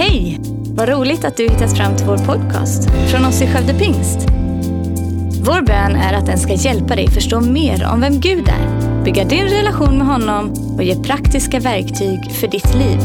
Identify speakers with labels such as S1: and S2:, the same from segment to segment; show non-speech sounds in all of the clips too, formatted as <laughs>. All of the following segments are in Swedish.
S1: Hej! Vad roligt att du hittat fram till vår podcast från oss i Skövde Pingst. Vår bön är att den ska hjälpa dig förstå mer om vem Gud är, bygga din relation med honom och ge praktiska verktyg för ditt liv.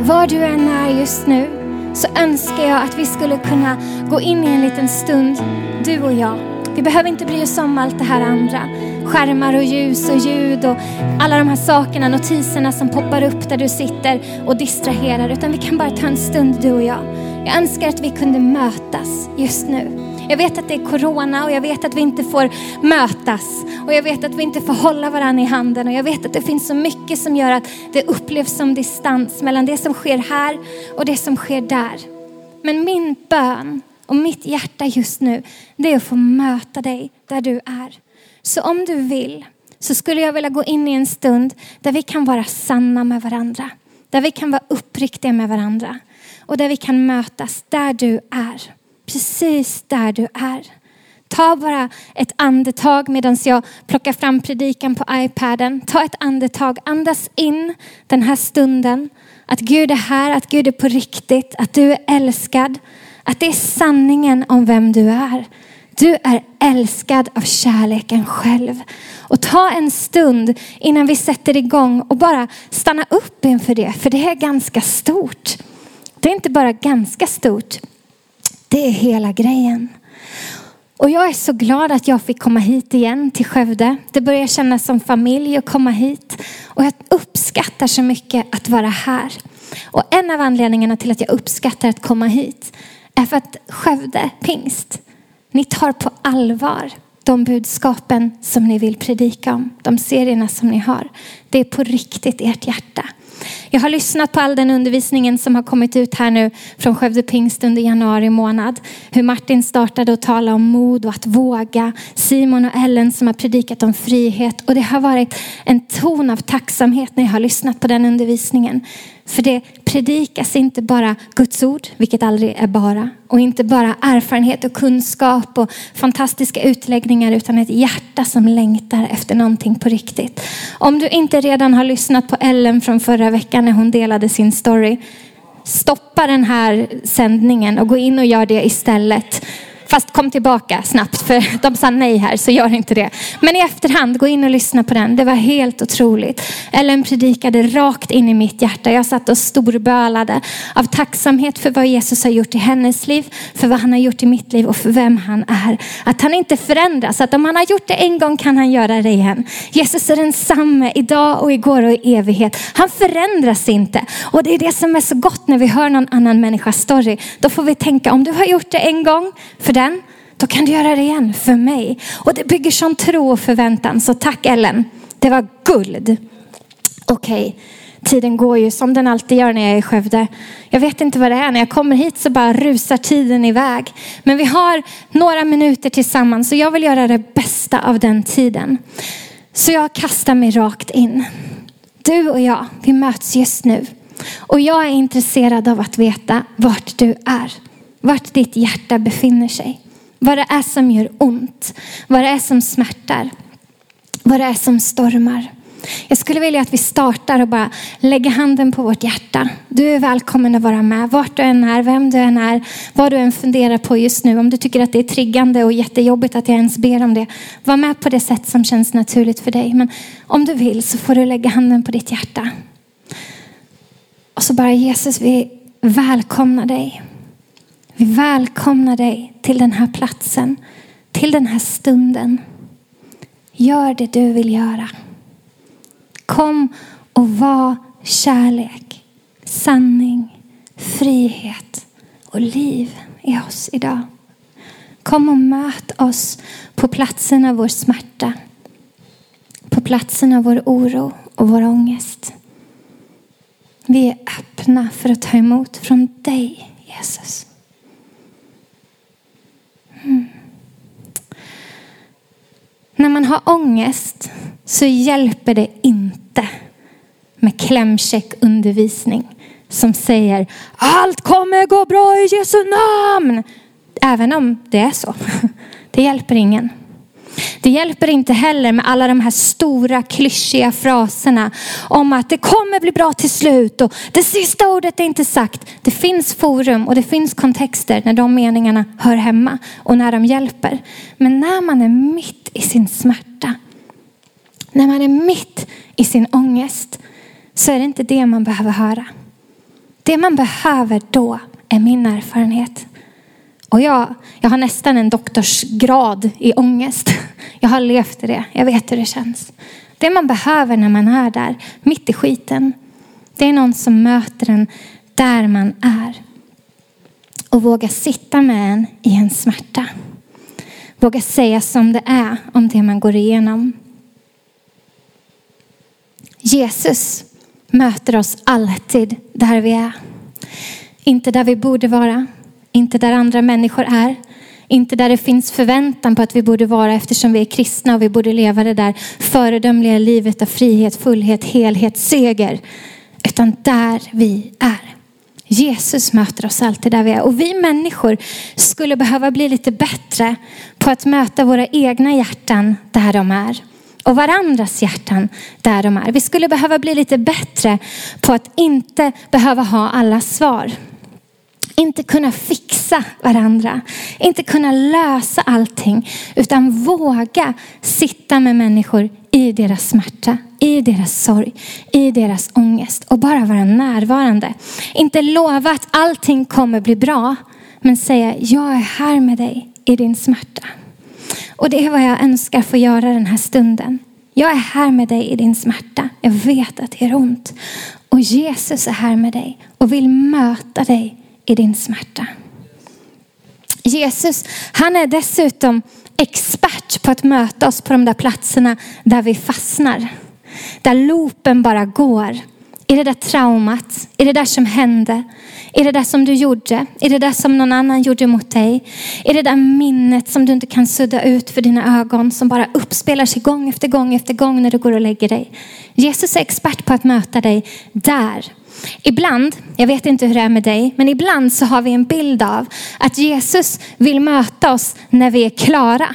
S2: Var du än är just nu så önskar jag att vi skulle kunna gå in i en liten stund, du och jag. Vi behöver inte bry oss om allt det här andra. Skärmar och ljus och ljud och alla de här sakerna, notiserna som poppar upp där du sitter och distraherar. Utan vi kan bara ta en stund du och jag. Jag önskar att vi kunde mötas just nu. Jag vet att det är corona och jag vet att vi inte får mötas. Och jag vet att vi inte får hålla varandra i handen. Och jag vet att det finns så mycket som gör att det upplevs som distans mellan det som sker här och det som sker där. Men min bön och mitt hjärta just nu, det är att få möta dig där du är. Så om du vill så skulle jag vilja gå in i en stund där vi kan vara sanna med varandra. Där vi kan vara uppriktiga med varandra. Och där vi kan mötas där du är. Precis där du är. Ta bara ett andetag medan jag plockar fram predikan på iPaden. Ta ett andetag, andas in den här stunden. Att Gud är här, att Gud är på riktigt, att du är älskad. Att det är sanningen om vem du är. Du är älskad av kärleken själv. Och ta en stund innan vi sätter igång och bara stanna upp inför det. För det är ganska stort. Det är inte bara ganska stort. Det är hela grejen. Och jag är så glad att jag fick komma hit igen till Skövde. Det börjar kännas som familj att komma hit. Och jag uppskattar så mycket att vara här. Och en av anledningarna till att jag uppskattar att komma hit är för att Skövde pingst, ni tar på allvar de budskapen som ni vill predika om, de serierna som ni har. Det är på riktigt ert hjärta. Jag har lyssnat på all den undervisningen som har kommit ut här nu från Skövde Pingst under januari månad. Hur Martin startade att tala om mod och att våga. Simon och Ellen som har predikat om frihet. Och det har varit en ton av tacksamhet när jag har lyssnat på den undervisningen. För det predikas inte bara Guds ord, vilket aldrig är bara. Och inte bara erfarenhet och kunskap och fantastiska utläggningar utan ett hjärta som längtar efter någonting på riktigt. Om du inte redan har lyssnat på Ellen från förra veckan när hon delade sin story. Stoppa den här sändningen och gå in och gör det istället. Fast kom tillbaka snabbt för <laughs> de sa nej här så gör inte det. Men i efterhand, gå in och lyssna på den. Det var helt otroligt. Ellen predikade rakt in i mitt hjärta. Jag satt och storbölade av tacksamhet för vad Jesus har gjort i hennes liv, för vad han har gjort i mitt liv och för vem han är. Att han inte förändras, att om han har gjort det en gång kan han göra det igen. Jesus är densamme idag och igår och i evighet. Han förändras inte. Och det är det som är så gott när vi hör någon annan människas story. Då får vi tänka om du har gjort det en gång för den, då kan du göra det igen för mig. Och det bygger sån tro och förväntan. Så tack Ellen, det var guld. Okej, okay. tiden går ju som den alltid gör när jag är i Skövde. Jag vet inte vad det är, när jag kommer hit så bara rusar tiden iväg. Men vi har några minuter tillsammans så jag vill göra det bästa av den tiden. Så jag kastar mig rakt in. Du och jag, vi möts just nu. Och jag är intresserad av att veta vart du är vart ditt hjärta befinner sig. Vad det är som gör ont. Vad det är som smärtar. Vad det är som stormar. Jag skulle vilja att vi startar och bara lägger handen på vårt hjärta. Du är välkommen att vara med. Vart du än är, vem du än är, vad du än funderar på just nu. Om du tycker att det är triggande och jättejobbigt att jag ens ber om det. Var med på det sätt som känns naturligt för dig. Men om du vill så får du lägga handen på ditt hjärta. Och så bara Jesus, vi välkomnar dig. Vi välkomnar dig till den här platsen, till den här stunden. Gör det du vill göra. Kom och var kärlek, sanning, frihet och liv i oss idag. Kom och möt oss på platsen av vår smärta, på platsen av vår oro och vår ångest. Vi är öppna för att ta emot från dig, Jesus. Mm. När man har ångest så hjälper det inte med klämkäck undervisning som säger allt kommer gå bra i Jesu namn. Även om det är så. <laughs> Det hjälper ingen. Det hjälper inte heller med alla de här stora klyschiga fraserna om att det kommer bli bra till slut och det sista ordet är inte sagt. Det finns forum och det finns kontexter när de meningarna hör hemma och när de hjälper. Men när man är mitt i sin smärta, när man är mitt i sin ångest så är det inte det man behöver höra. Det man behöver då är min erfarenhet. Och jag, jag har nästan en doktorsgrad i ångest. Jag har levt i det. Jag vet hur det känns. Det man behöver när man är där, mitt i skiten, det är någon som möter en där man är. Och vågar sitta med en i en smärta. Våga säga som det är om det man går igenom. Jesus möter oss alltid där vi är. Inte där vi borde vara, inte där andra människor är. Inte där det finns förväntan på att vi borde vara eftersom vi är kristna och vi borde leva det där föredömliga livet av frihet, fullhet, helhet, seger. Utan där vi är. Jesus möter oss alltid där vi är. Och vi människor skulle behöva bli lite bättre på att möta våra egna hjärtan där de är. Och varandras hjärtan där de är. Vi skulle behöva bli lite bättre på att inte behöva ha alla svar. Inte kunna fixa varandra, inte kunna lösa allting, utan våga sitta med människor i deras smärta, i deras sorg, i deras ångest och bara vara närvarande. Inte lova att allting kommer bli bra, men säga jag är här med dig i din smärta. Och det är vad jag önskar få göra den här stunden. Jag är här med dig i din smärta. Jag vet att det gör ont. Och Jesus är här med dig och vill möta dig i din smärta. Jesus, han är dessutom expert på att möta oss på de där platserna där vi fastnar. Där loopen bara går. I det där traumat, i det där som hände, i det där som du gjorde, i det där som någon annan gjorde mot dig, i det där minnet som du inte kan sudda ut för dina ögon som bara uppspelar sig gång efter gång efter gång när du går och lägger dig. Jesus är expert på att möta dig där Ibland, jag vet inte hur det är med dig, men ibland så har vi en bild av att Jesus vill möta oss när vi är klara.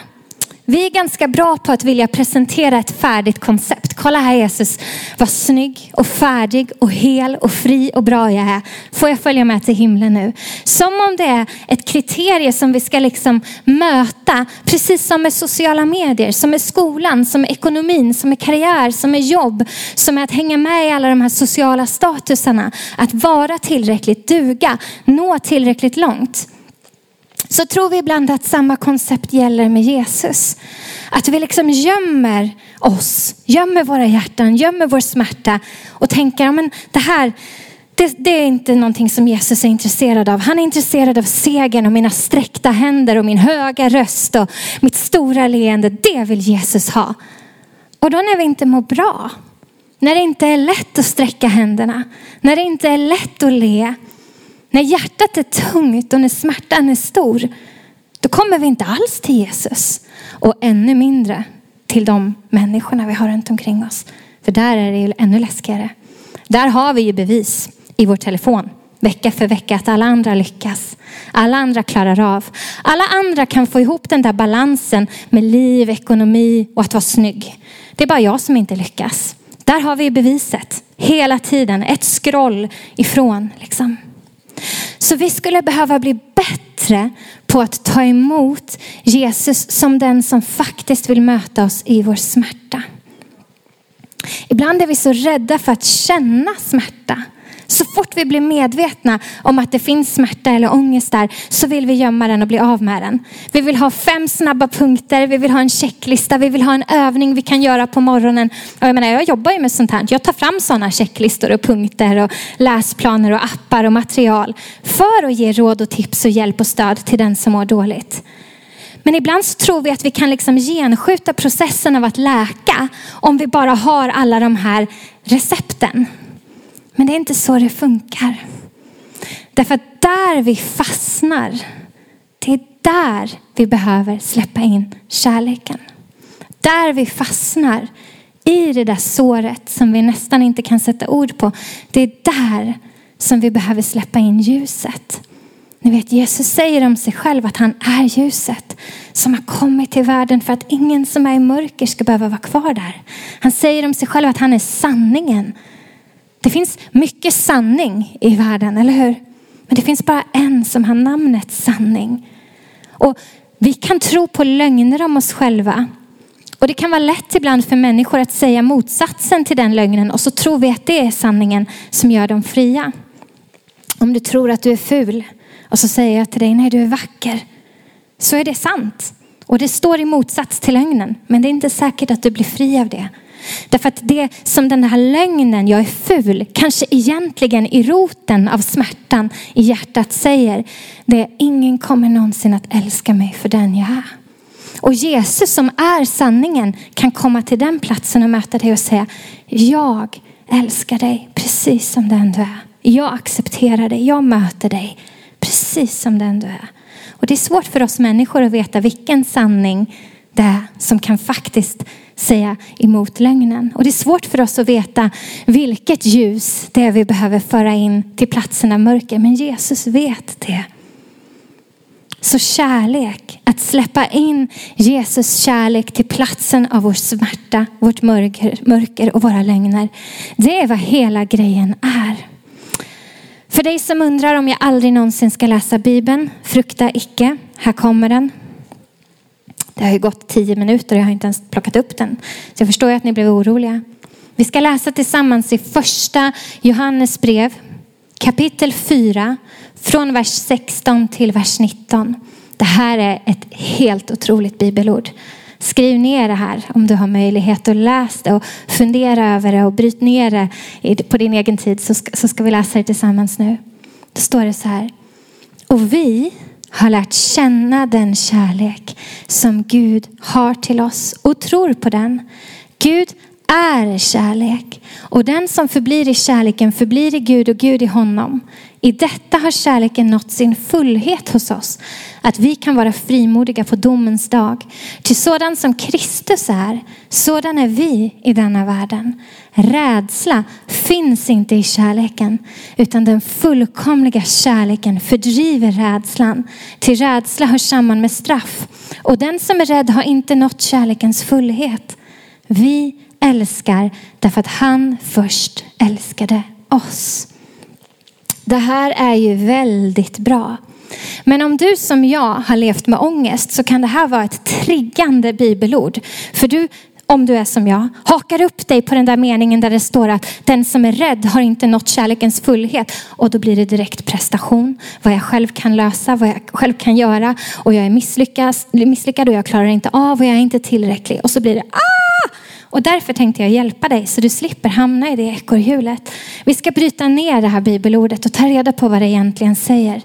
S2: Vi är ganska bra på att vilja presentera ett färdigt koncept. Kolla här Jesus, vad snygg och färdig och hel och fri och bra jag är. Får jag följa med till himlen nu? Som om det är ett kriterie som vi ska liksom möta, precis som med sociala medier, som med skolan, som med ekonomin, som med karriär, som med jobb, som är att hänga med i alla de här sociala statusarna. Att vara tillräckligt, duga, nå tillräckligt långt så tror vi ibland att samma koncept gäller med Jesus. Att vi liksom gömmer oss, gömmer våra hjärtan, gömmer vår smärta och tänker, men det här, det, det, är inte någonting som Jesus är intresserad av. Han är intresserad av segern och mina sträckta händer och min höga röst och mitt stora leende. Det vill Jesus ha. Och då när vi inte mår bra, när det inte är lätt att sträcka händerna, när det inte är lätt att le, när hjärtat är tungt och när smärtan är stor, då kommer vi inte alls till Jesus. Och ännu mindre till de människorna vi har runt omkring oss. För där är det ju ännu läskigare. Där har vi ju bevis i vår telefon vecka för vecka att alla andra lyckas. Alla andra klarar av. Alla andra kan få ihop den där balansen med liv, ekonomi och att vara snygg. Det är bara jag som inte lyckas. Där har vi beviset hela tiden. Ett scroll ifrån liksom. Så vi skulle behöva bli bättre på att ta emot Jesus som den som faktiskt vill möta oss i vår smärta. Ibland är vi så rädda för att känna smärta så fort vi blir medvetna om att det finns smärta eller ångest där så vill vi gömma den och bli av med den. Vi vill ha fem snabba punkter, vi vill ha en checklista, vi vill ha en övning vi kan göra på morgonen. Och jag, menar, jag jobbar ju med sånt här. Jag tar fram sådana checklistor och punkter och läsplaner och appar och material för att ge råd och tips och hjälp och stöd till den som mår dåligt. Men ibland så tror vi att vi kan liksom genskjuta processen av att läka om vi bara har alla de här recepten. Men det är inte så det funkar. Därför att där vi fastnar, det är där vi behöver släppa in kärleken. Där vi fastnar i det där såret som vi nästan inte kan sätta ord på. Det är där som vi behöver släppa in ljuset. Ni vet, Jesus säger om sig själv att han är ljuset som har kommit till världen för att ingen som är i mörker ska behöva vara kvar där. Han säger om sig själv att han är sanningen. Det finns mycket sanning i världen, eller hur? Men det finns bara en som har namnet sanning. Och vi kan tro på lögner om oss själva. Och det kan vara lätt ibland för människor att säga motsatsen till den lögnen och så tror vi att det är sanningen som gör dem fria. Om du tror att du är ful och så säger jag till dig, nej du är vacker. Så är det sant. Och det står i motsats till lögnen. Men det är inte säkert att du blir fri av det. Därför att det som den här lögnen, jag är ful, kanske egentligen i roten av smärtan i hjärtat säger, det är ingen kommer någonsin att älska mig för den jag är. Och Jesus som är sanningen kan komma till den platsen och möta dig och säga, jag älskar dig precis som den du är. Jag accepterar dig, jag möter dig precis som den du är. Och det är svårt för oss människor att veta vilken sanning det är som kan faktiskt säga emot lögnen. Och det är svårt för oss att veta vilket ljus det är vi behöver föra in till platsen av mörker. Men Jesus vet det. Så kärlek, att släppa in Jesus kärlek till platsen av vår smärta, vårt mörker, mörker och våra lögner. Det är vad hela grejen är. För dig som undrar om jag aldrig någonsin ska läsa Bibeln, frukta icke. Här kommer den. Det har ju gått tio minuter och jag har inte ens plockat upp den. Så jag förstår ju att ni blev oroliga. Vi ska läsa tillsammans i första Johannes brev kapitel 4 från vers 16 till vers 19. Det här är ett helt otroligt bibelord. Skriv ner det här om du har möjlighet och läs det och fundera över det och bryt ner det på din egen tid så ska, så ska vi läsa det tillsammans nu. Då står det så här. Och vi har lärt känna den kärlek som Gud har till oss och tror på den. Gud är kärlek och den som förblir i kärleken förblir i Gud och Gud i honom. I detta har kärleken nått sin fullhet hos oss, att vi kan vara frimodiga på domens dag. Till sådan som Kristus är, sådan är vi i denna världen. Rädsla finns inte i kärleken, utan den fullkomliga kärleken fördriver rädslan. Till rädsla hör samman med straff, och den som är rädd har inte nått kärlekens fullhet. Vi älskar därför att han först älskade oss. Det här är ju väldigt bra. Men om du som jag har levt med ångest så kan det här vara ett triggande bibelord. För du, om du är som jag, hakar upp dig på den där meningen där det står att den som är rädd har inte nått kärlekens fullhet. Och då blir det direkt prestation, vad jag själv kan lösa, vad jag själv kan göra. Och jag är misslyckad och jag klarar inte av och jag är inte tillräcklig. Och så blir det ah! Och därför tänkte jag hjälpa dig så du slipper hamna i det ekorrhjulet. Vi ska bryta ner det här bibelordet och ta reda på vad det egentligen säger.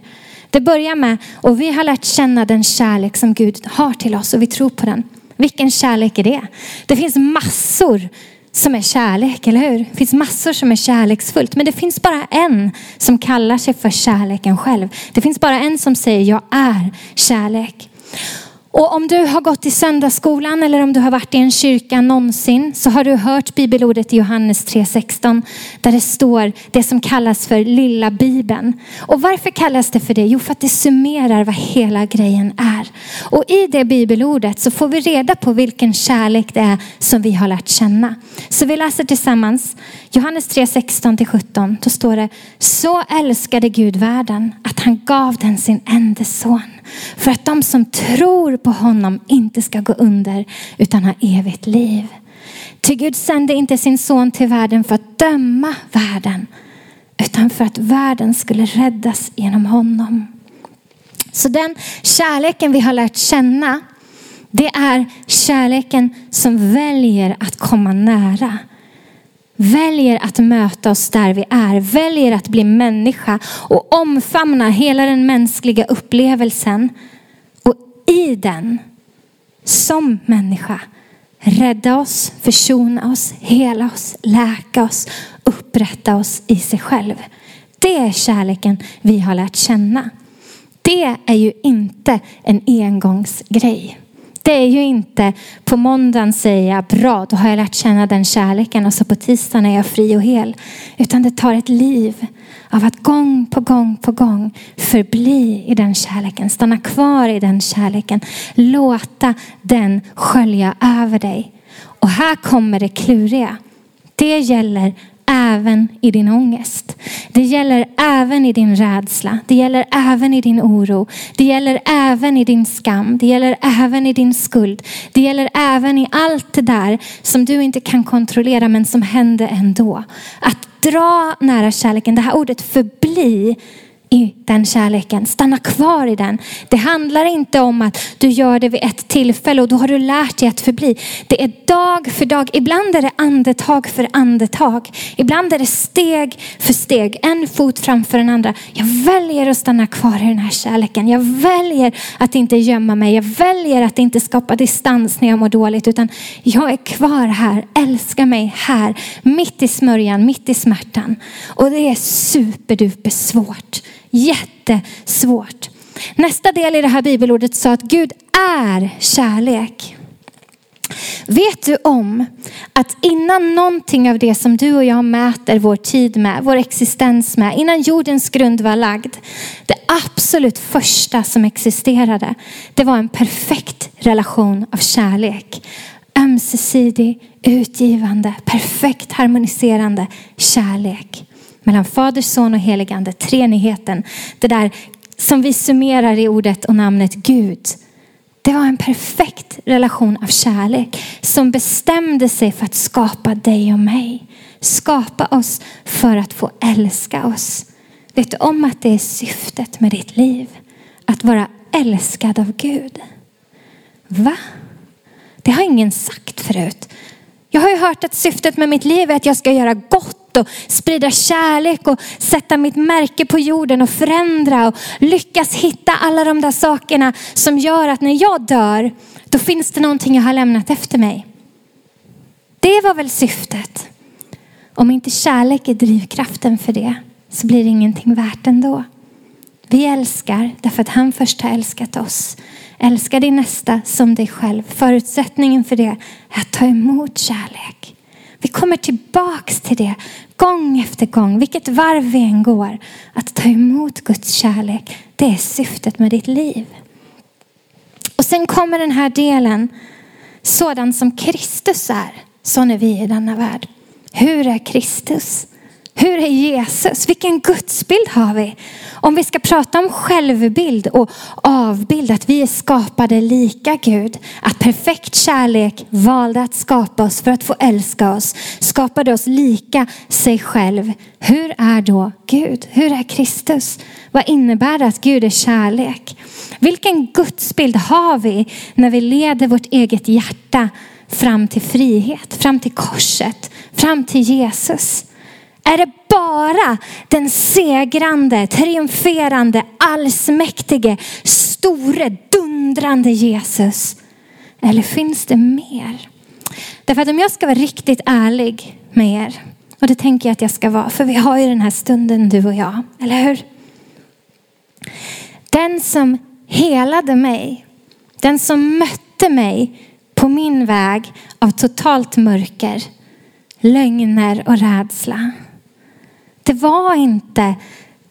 S2: Det börjar med, och vi har lärt känna den kärlek som Gud har till oss och vi tror på den. Vilken kärlek är det? Det finns massor som är kärlek, eller hur? Det finns massor som är kärleksfullt, men det finns bara en som kallar sig för kärleken själv. Det finns bara en som säger jag är kärlek. Och om du har gått i söndagsskolan eller om du har varit i en kyrka någonsin så har du hört bibelordet i Johannes 3.16 där det står det som kallas för lilla bibeln. Och varför kallas det för det? Jo, för att det summerar vad hela grejen är. Och i det bibelordet så får vi reda på vilken kärlek det är som vi har lärt känna. Så vi läser tillsammans Johannes 3.16 17. Då står det, så älskade Gud världen att han gav den sin enda son för att de som tror på honom inte ska gå under utan ha evigt liv. Ty Gud sände inte sin son till världen för att döma världen utan för att världen skulle räddas genom honom. Så den kärleken vi har lärt känna det är kärleken som väljer att komma nära väljer att möta oss där vi är, väljer att bli människa och omfamna hela den mänskliga upplevelsen. Och i den, som människa, rädda oss, försona oss, hela oss, läka oss, upprätta oss i sig själv. Det är kärleken vi har lärt känna. Det är ju inte en engångsgrej. Det är ju inte på måndagen säger jag bra, då har jag lärt känna den kärleken och så på tisdagen är jag fri och hel. Utan det tar ett liv av att gång på gång på gång förbli i den kärleken, stanna kvar i den kärleken, låta den skölja över dig. Och här kommer det kluriga. Det gäller även i din ångest. Det gäller även i din rädsla. Det gäller även i din oro. Det gäller även i din skam. Det gäller även i din skuld. Det gäller även i allt det där som du inte kan kontrollera men som händer ändå. Att dra nära kärleken, det här ordet förbli i den kärleken. Stanna kvar i den. Det handlar inte om att du gör det vid ett tillfälle och då har du lärt dig att förbli. Det är dag för dag. Ibland är det andetag för andetag. Ibland är det steg för steg. En fot framför den andra. Jag väljer att stanna kvar i den här kärleken. Jag väljer att inte gömma mig. Jag väljer att inte skapa distans när jag mår dåligt. Utan jag är kvar här. Älska mig här. Mitt i smörjan, mitt i smärtan. Och det är superduper svårt. Jättesvårt. Nästa del i det här bibelordet sa att Gud är kärlek. Vet du om att innan någonting av det som du och jag mäter vår tid med, vår existens med, innan jordens grund var lagd, det absolut första som existerade, det var en perfekt relation av kärlek. Ömsesidig, utgivande, perfekt harmoniserande kärlek mellan Fader, Son och Heligande, treenigheten. Det där som vi summerar i ordet och namnet Gud. Det var en perfekt relation av kärlek som bestämde sig för att skapa dig och mig. Skapa oss för att få älska oss. Vet du om att det är syftet med ditt liv? Att vara älskad av Gud. Va? Det har ingen sagt förut. Jag har ju hört att syftet med mitt liv är att jag ska göra gott gott och sprida kärlek och sätta mitt märke på jorden och förändra och lyckas hitta alla de där sakerna som gör att när jag dör, då finns det någonting jag har lämnat efter mig. Det var väl syftet. Om inte kärlek är drivkraften för det så blir det ingenting värt ändå. Vi älskar därför att han först har älskat oss. Älska din nästa som dig själv. Förutsättningen för det är att ta emot kärlek. Vi kommer tillbaks till det gång efter gång, vilket varv vi än går. Att ta emot Guds kärlek, det är syftet med ditt liv. Och sen kommer den här delen, sådan som Kristus är, sån är vi i denna värld. Hur är Kristus? Hur är Jesus? Vilken gudsbild har vi? Om vi ska prata om självbild och avbild, att vi är skapade lika Gud. Att perfekt kärlek valde att skapa oss för att få älska oss. Skapade oss lika sig själv. Hur är då Gud? Hur är Kristus? Vad innebär det att Gud är kärlek? Vilken gudsbild har vi när vi leder vårt eget hjärta fram till frihet, fram till korset, fram till Jesus? Är det bara den segrande, triumferande, allsmäktige, store, dundrande Jesus? Eller finns det mer? Därför att om jag ska vara riktigt ärlig med er, och det tänker jag att jag ska vara, för vi har ju den här stunden du och jag, eller hur? Den som helade mig, den som mötte mig på min väg av totalt mörker, lögner och rädsla. Det var inte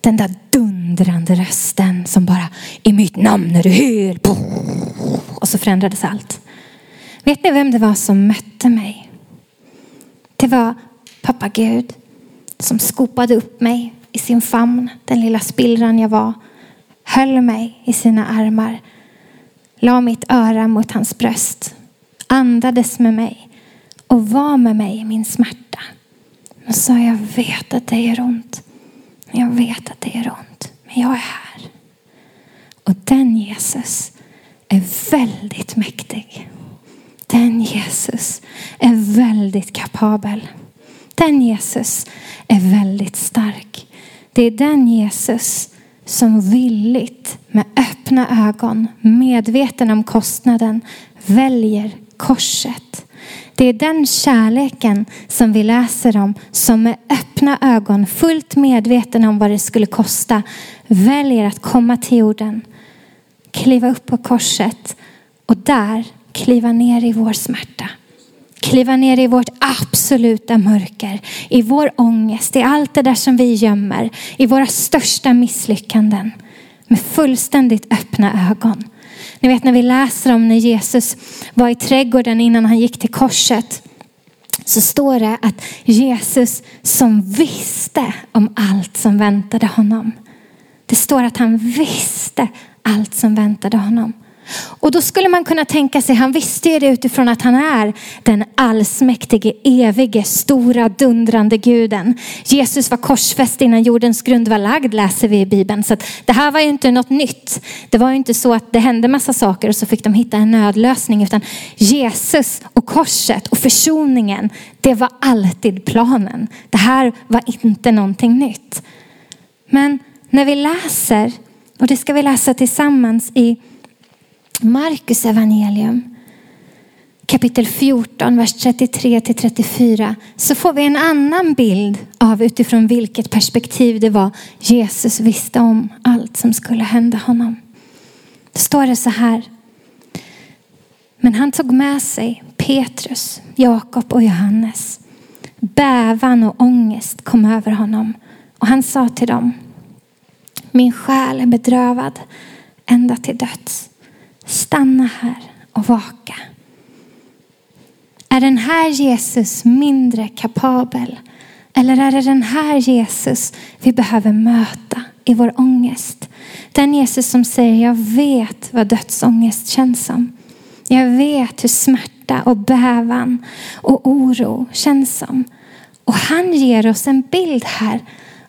S2: den där dundrande rösten som bara i mitt namn är du hel. Och så förändrades allt. Vet ni vem det var som mötte mig? Det var pappa Gud som skopade upp mig i sin famn, den lilla spillran jag var. Höll mig i sina armar, la mitt öra mot hans bröst, andades med mig och var med mig i min smärta. Och sa jag vet att det gör ont. Jag vet att det gör ont. Men jag är här. Och den Jesus är väldigt mäktig. Den Jesus är väldigt kapabel. Den Jesus är väldigt stark. Det är den Jesus som villigt med öppna ögon, medveten om kostnaden, väljer korset det är den kärleken som vi läser om som med öppna ögon, fullt medveten om vad det skulle kosta, väljer att komma till jorden, kliva upp på korset och där kliva ner i vår smärta. Kliva ner i vårt absoluta mörker, i vår ångest, i allt det där som vi gömmer, i våra största misslyckanden. Med fullständigt öppna ögon. Ni vet när vi läser om när Jesus var i trädgården innan han gick till korset. Så står det att Jesus som visste om allt som väntade honom. Det står att han visste allt som väntade honom. Och då skulle man kunna tänka sig, han visste ju det utifrån att han är den allsmäktige, evige, stora, dundrande guden. Jesus var korsfäst innan jordens grund var lagd läser vi i Bibeln. Så det här var ju inte något nytt. Det var ju inte så att det hände massa saker och så fick de hitta en nödlösning. Utan Jesus och korset och försoningen, det var alltid planen. Det här var inte någonting nytt. Men när vi läser, och det ska vi läsa tillsammans i Markus evangelium kapitel 14, vers 33 till 34 så får vi en annan bild av utifrån vilket perspektiv det var Jesus visste om allt som skulle hända honom. Då står det så här. Men han tog med sig Petrus, Jakob och Johannes. Bävan och ångest kom över honom och han sa till dem. Min själ är bedrövad ända till döds. Stanna här och vaka. Är den här Jesus mindre kapabel? Eller är det den här Jesus vi behöver möta i vår ångest? Den Jesus som säger, jag vet vad dödsångest känns som. Jag vet hur smärta och bävan och oro känns som. Och han ger oss en bild här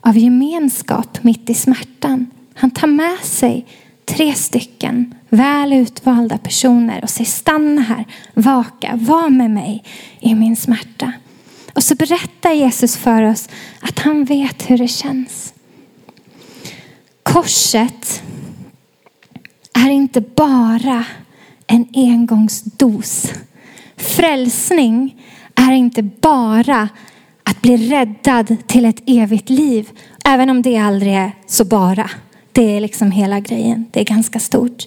S2: av gemenskap mitt i smärtan. Han tar med sig tre stycken väl utvalda personer och säger stanna här, vaka, var med mig i min smärta. Och så berättar Jesus för oss att han vet hur det känns. Korset är inte bara en engångsdos. Frälsning är inte bara att bli räddad till ett evigt liv. Även om det aldrig är så bara. Det är liksom hela grejen. Det är ganska stort.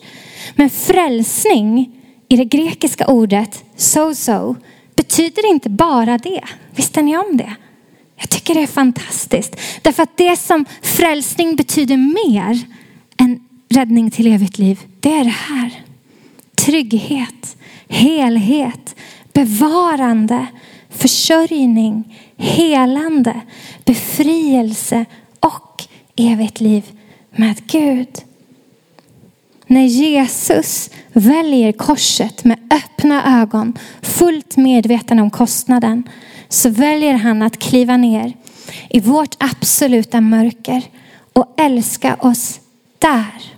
S2: Men frälsning i det grekiska ordet so-so betyder inte bara det. Visste ni om det? Jag tycker det är fantastiskt. Därför att det som frälsning betyder mer än räddning till evigt liv, det är det här. Trygghet, helhet, bevarande, försörjning, helande, befrielse och evigt liv med Gud. När Jesus väljer korset med öppna ögon, fullt medveten om kostnaden, så väljer han att kliva ner i vårt absoluta mörker och älska oss där.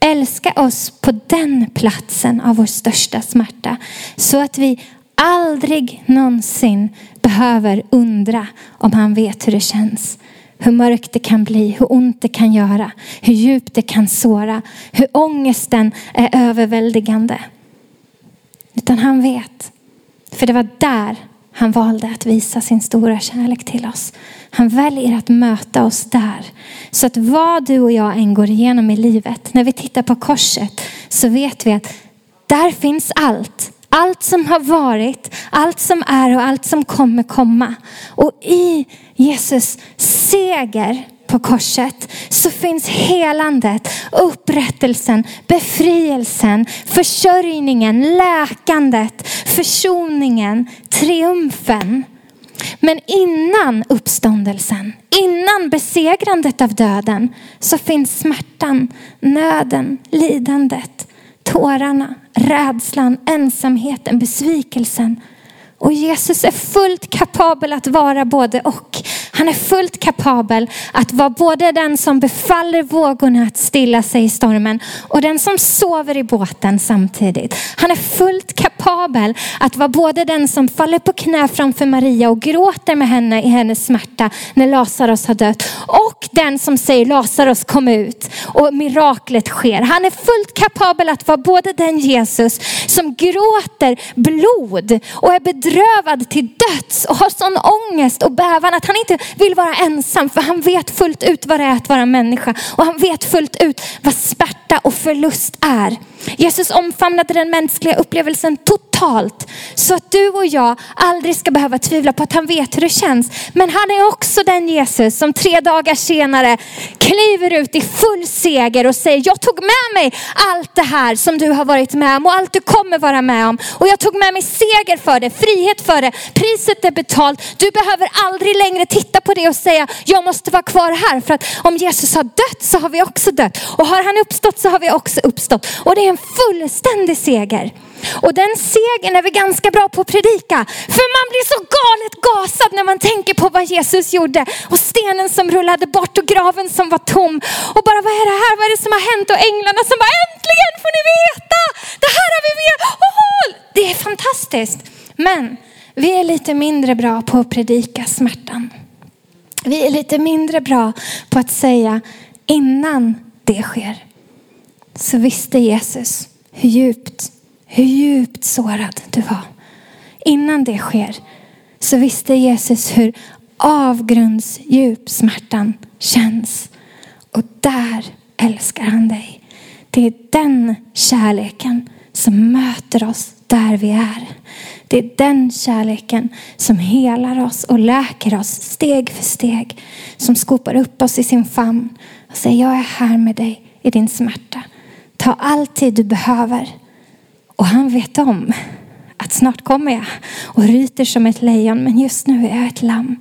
S2: Älska oss på den platsen av vår största smärta. Så att vi aldrig någonsin behöver undra om han vet hur det känns hur mörkt det kan bli, hur ont det kan göra, hur djupt det kan såra, hur ångesten är överväldigande. Utan han vet. För det var där han valde att visa sin stora kärlek till oss. Han väljer att möta oss där. Så att vad du och jag än går igenom i livet, när vi tittar på korset så vet vi att där finns allt. Allt som har varit, allt som är och allt som kommer komma. Och i Jesus seger på korset så finns helandet, upprättelsen, befrielsen, försörjningen, läkandet, försoningen, triumfen. Men innan uppståndelsen, innan besegrandet av döden så finns smärtan, nöden, lidandet, tårarna, rädslan, ensamheten, besvikelsen. Och Jesus är fullt kapabel att vara både och. Han är fullt kapabel att vara både den som befaller vågorna att stilla sig i stormen och den som sover i båten samtidigt. Han är fullt kapabel att vara både den som faller på knä framför Maria och gråter med henne i hennes smärta när Lazarus har dött. Och den som säger Lazarus kom ut och miraklet sker. Han är fullt kapabel att vara både den Jesus som gråter blod och är bedrövad till döds och har sån ångest och bävan att han inte vill vara ensam för han vet fullt ut vad det är att vara människa och han vet fullt ut vad smärta och förlust är. Jesus omfamnade den mänskliga upplevelsen totalt. Så att du och jag aldrig ska behöva tvivla på att han vet hur det känns. Men han är också den Jesus som tre dagar senare kliver ut i full seger och säger, jag tog med mig allt det här som du har varit med om och allt du kommer vara med om. Och jag tog med mig seger för det, frihet för det. Priset är betalt. Du behöver aldrig längre titta på det och säga, jag måste vara kvar här. För att om Jesus har dött så har vi också dött. Och har han uppstått så har vi också uppstått. Och det är en fullständig seger. Och den segern är vi ganska bra på att predika. För man blir så galet gasad när man tänker på vad Jesus gjorde. Och stenen som rullade bort och graven som var tom. Och bara vad är det här? Vad är det som har hänt? Och änglarna som bara äntligen får ni veta. Det här har vi med. Oh, det är fantastiskt. Men vi är lite mindre bra på att predika smärtan. Vi är lite mindre bra på att säga innan det sker så visste Jesus hur djupt, hur djupt sårad du var. Innan det sker så visste Jesus hur avgrundsdjup smärtan känns. Och där älskar han dig. Det är den kärleken som möter oss där vi är. Det är den kärleken som helar oss och läker oss steg för steg. Som skopar upp oss i sin famn och säger jag är här med dig i din smärta. Ta all tid du behöver. Och han vet om att snart kommer jag och ryter som ett lejon men just nu är jag ett lamm.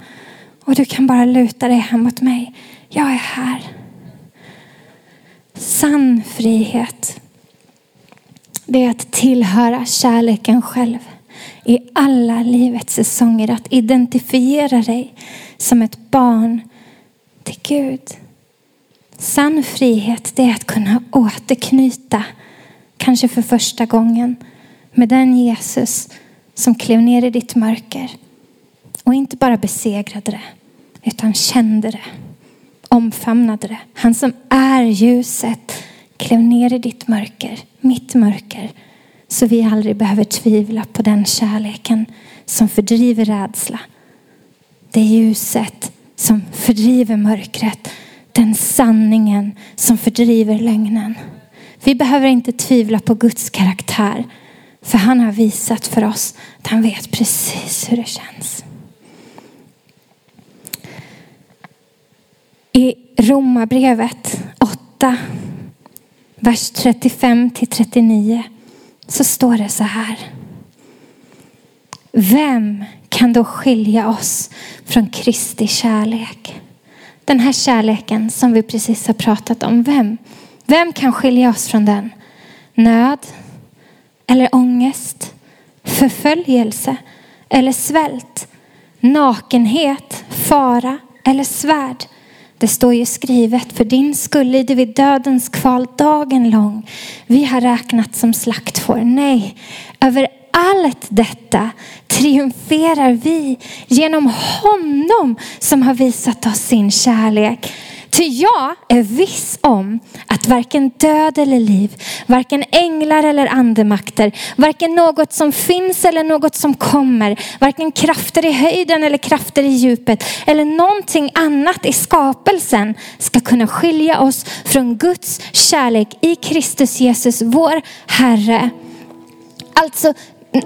S2: Och du kan bara luta dig hemåt mig. Jag är här. Sann frihet. Det är att tillhöra kärleken själv i alla livets säsonger. Att identifiera dig som ett barn till Gud. Sann frihet det är att kunna återknyta, kanske för första gången, med den Jesus som klev ner i ditt mörker och inte bara besegrade det, utan kände det, omfamnade det. Han som är ljuset klev ner i ditt mörker, mitt mörker, så vi aldrig behöver tvivla på den kärleken som fördriver rädsla. Det ljuset som fördriver mörkret den sanningen som fördriver lögnen. Vi behöver inte tvivla på Guds karaktär. För han har visat för oss att han vet precis hur det känns. I Romarbrevet 8, vers 35 till 39 så står det så här. Vem kan då skilja oss från Kristi kärlek? Den här kärleken som vi precis har pratat om. Vem? Vem kan skilja oss från den? Nöd? Eller ångest? Förföljelse? Eller svält? Nakenhet? Fara? Eller svärd? Det står ju skrivet, för din skull lider vi dödens kval dagen lång. Vi har räknat som slaktfår. Nej, över allt detta triumferar vi genom honom som har visat oss sin kärlek. Ty jag är viss om att varken död eller liv, varken änglar eller andemakter, varken något som finns eller något som kommer, varken krafter i höjden eller krafter i djupet eller någonting annat i skapelsen ska kunna skilja oss från Guds kärlek i Kristus Jesus, vår Herre. Alltså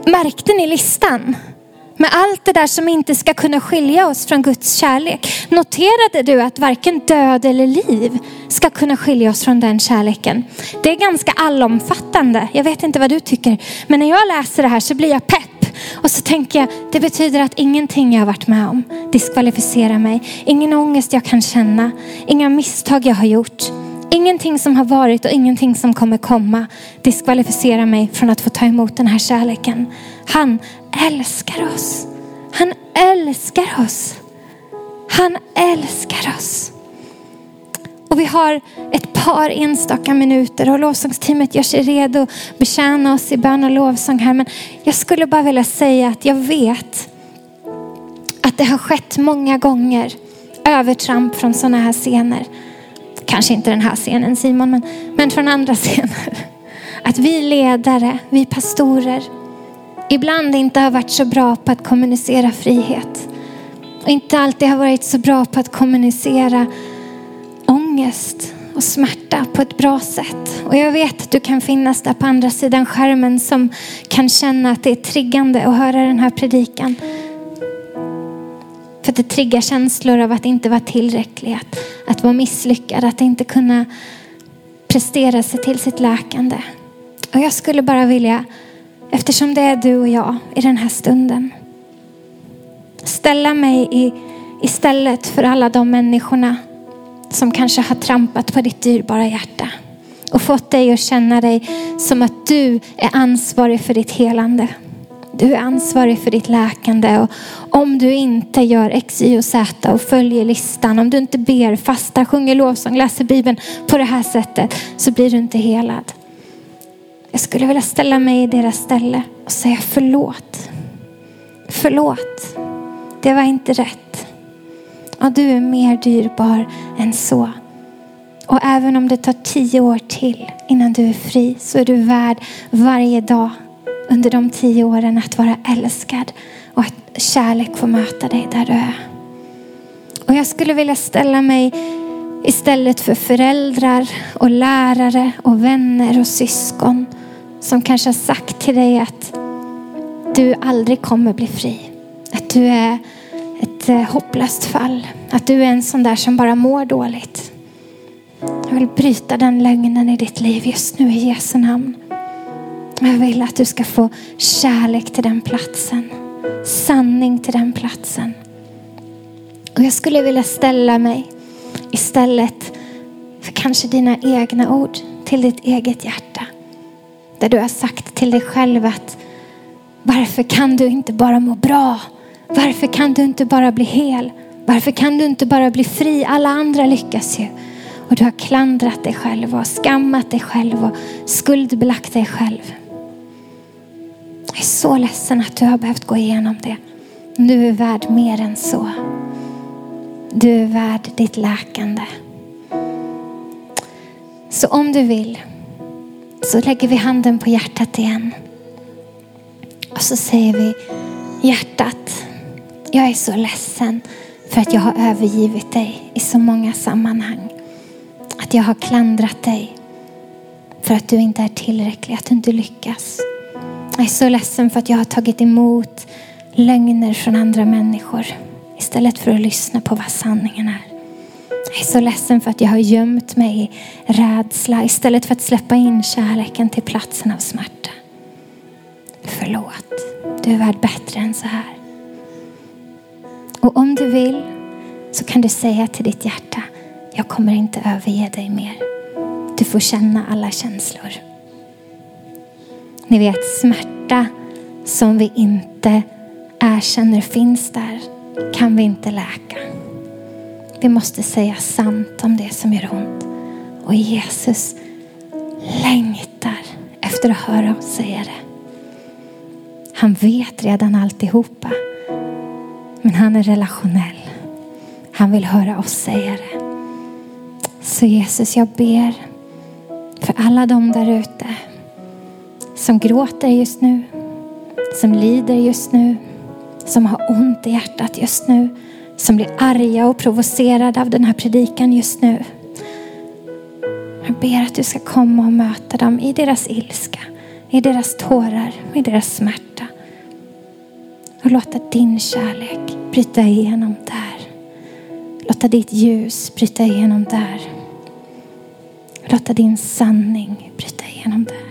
S2: Märkte ni listan? Med allt det där som inte ska kunna skilja oss från Guds kärlek. Noterade du att varken död eller liv ska kunna skilja oss från den kärleken? Det är ganska allomfattande. Jag vet inte vad du tycker. Men när jag läser det här så blir jag pepp. Och så tänker jag, det betyder att ingenting jag har varit med om diskvalificerar mig. Ingen ångest jag kan känna. Inga misstag jag har gjort. Ingenting som har varit och ingenting som kommer komma diskvalificerar mig från att få ta emot den här kärleken. Han älskar oss. Han älskar oss. Han älskar oss. Och vi har ett par enstaka minuter och lovsångsteamet gör sig redo att betjäna oss i bön och lovsång här. Men jag skulle bara vilja säga att jag vet att det har skett många gånger övertramp från sådana här scener kanske inte den här scenen Simon, men, men från andra <laughs> scener. Att vi ledare, vi pastorer, ibland inte har varit så bra på att kommunicera frihet. Och inte alltid har varit så bra på att kommunicera ångest och och smärta på ett bra sätt. Och jag vet att du kan finnas där på andra sidan skärmen som kan känna att det är triggande att höra den här predikan. För att det triggar känslor av att inte vara tillräcklig, att, att vara misslyckad, att inte kunna prestera sig till sitt läkande. Och jag skulle bara vilja, eftersom det är du och jag i den här stunden, ställa mig i, istället för alla de människorna som kanske har trampat på ditt dyrbara hjärta och fått dig att känna dig som att du är ansvarig för ditt helande. Du är ansvarig för ditt läkande och om du inte gör X, Y och Z och följer listan, om du inte ber, fastar, sjunger lovsång, läser Bibeln på det här sättet så blir du inte helad. Jag skulle vilja ställa mig i deras ställe och säga förlåt. Förlåt. Det var inte rätt. Och du är mer dyrbar än så. Och även om det tar tio år till innan du är fri så är du värd varje dag under de tio åren att vara älskad och att kärlek får möta dig där du är. Och jag skulle vilja ställa mig istället för föräldrar och lärare och vänner och syskon som kanske har sagt till dig att du aldrig kommer bli fri. Att du är ett eh, hopplöst fall. Att du är en sån där som bara mår dåligt. Jag vill bryta den lögnen i ditt liv just nu i Jesu namn. Jag vill att du ska få kärlek till den platsen. Sanning till den platsen. Och jag skulle vilja ställa mig istället för kanske dina egna ord till ditt eget hjärta. Där du har sagt till dig själv att varför kan du inte bara må bra? Varför kan du inte bara bli hel? Varför kan du inte bara bli fri? Alla andra lyckas ju. Och du har klandrat dig själv och skammat dig själv och skuldbelagt dig själv. Jag är så ledsen att du har behövt gå igenom det. Du är värd mer än så. Du är värd ditt läkande. Så om du vill så lägger vi handen på hjärtat igen. Och så säger vi hjärtat, jag är så ledsen för att jag har övergivit dig i så många sammanhang. Att jag har klandrat dig för att du inte är tillräcklig, att du inte lyckas. Jag är så ledsen för att jag har tagit emot lögner från andra människor istället för att lyssna på vad sanningen är. Jag är så ledsen för att jag har gömt mig i rädsla istället för att släppa in kärleken till platsen av smärta. Förlåt, du är värd bättre än så här. Och om du vill så kan du säga till ditt hjärta, jag kommer inte överge dig mer. Du får känna alla känslor. Ni vet smärta som vi inte erkänner finns där kan vi inte läka. Vi måste säga sant om det som gör ont. Och Jesus längtar efter att höra oss säga det. Han vet redan alltihopa. Men han är relationell. Han vill höra oss säga det. Så Jesus, jag ber för alla de där ute som gråter just nu, som lider just nu, som har ont i hjärtat just nu, som blir arga och provocerade av den här predikan just nu. Jag ber att du ska komma och möta dem i deras ilska, i deras tårar, i deras smärta. Och låta din kärlek bryta igenom där. Låta ditt ljus bryta igenom där. Låta din sanning bryta igenom där.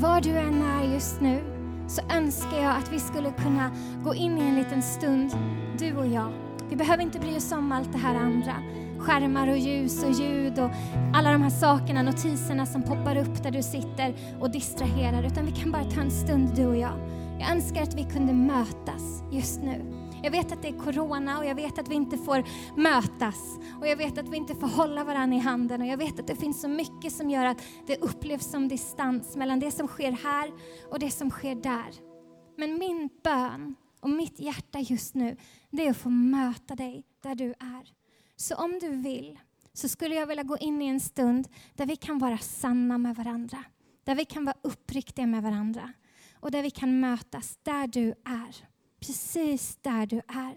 S2: Var du än är just nu så önskar jag att vi skulle kunna gå in i en liten stund, du och jag. Vi behöver inte bry oss om allt det här andra. Skärmar och ljus och ljud och alla de här sakerna, notiserna som poppar upp där du sitter och distraherar. Utan vi kan bara ta en stund du och jag. Jag önskar att vi kunde mötas just nu. Jag vet att det är corona och jag vet att vi inte får mötas. Och jag vet att vi inte får hålla varandra i handen. Och jag vet att det finns så mycket som gör att det upplevs som distans mellan det som sker här och det som sker där. Men min bön och mitt hjärta just nu, det är att få möta dig där du är. Så om du vill så skulle jag vilja gå in i en stund där vi kan vara sanna med varandra. Där vi kan vara uppriktiga med varandra. Och där vi kan mötas där du är precis där du är.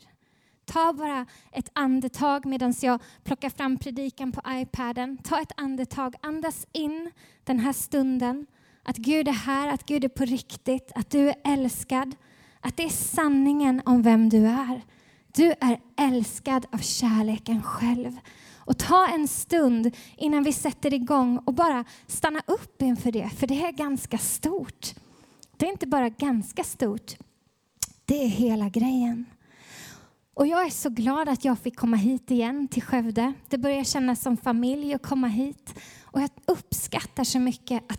S2: Ta bara ett andetag medan jag plockar fram predikan på iPaden. Ta ett andetag, andas in den här stunden. Att Gud är här, att Gud är på riktigt, att du är älskad. Att det är sanningen om vem du är. Du är älskad av kärleken själv. Och ta en stund innan vi sätter igång och bara stanna upp inför det, för det är ganska stort. Det är inte bara ganska stort, det är hela grejen. Och jag är så glad att jag fick komma hit igen till Skövde. Det börjar kännas som familj att komma hit. Och jag uppskattar så mycket att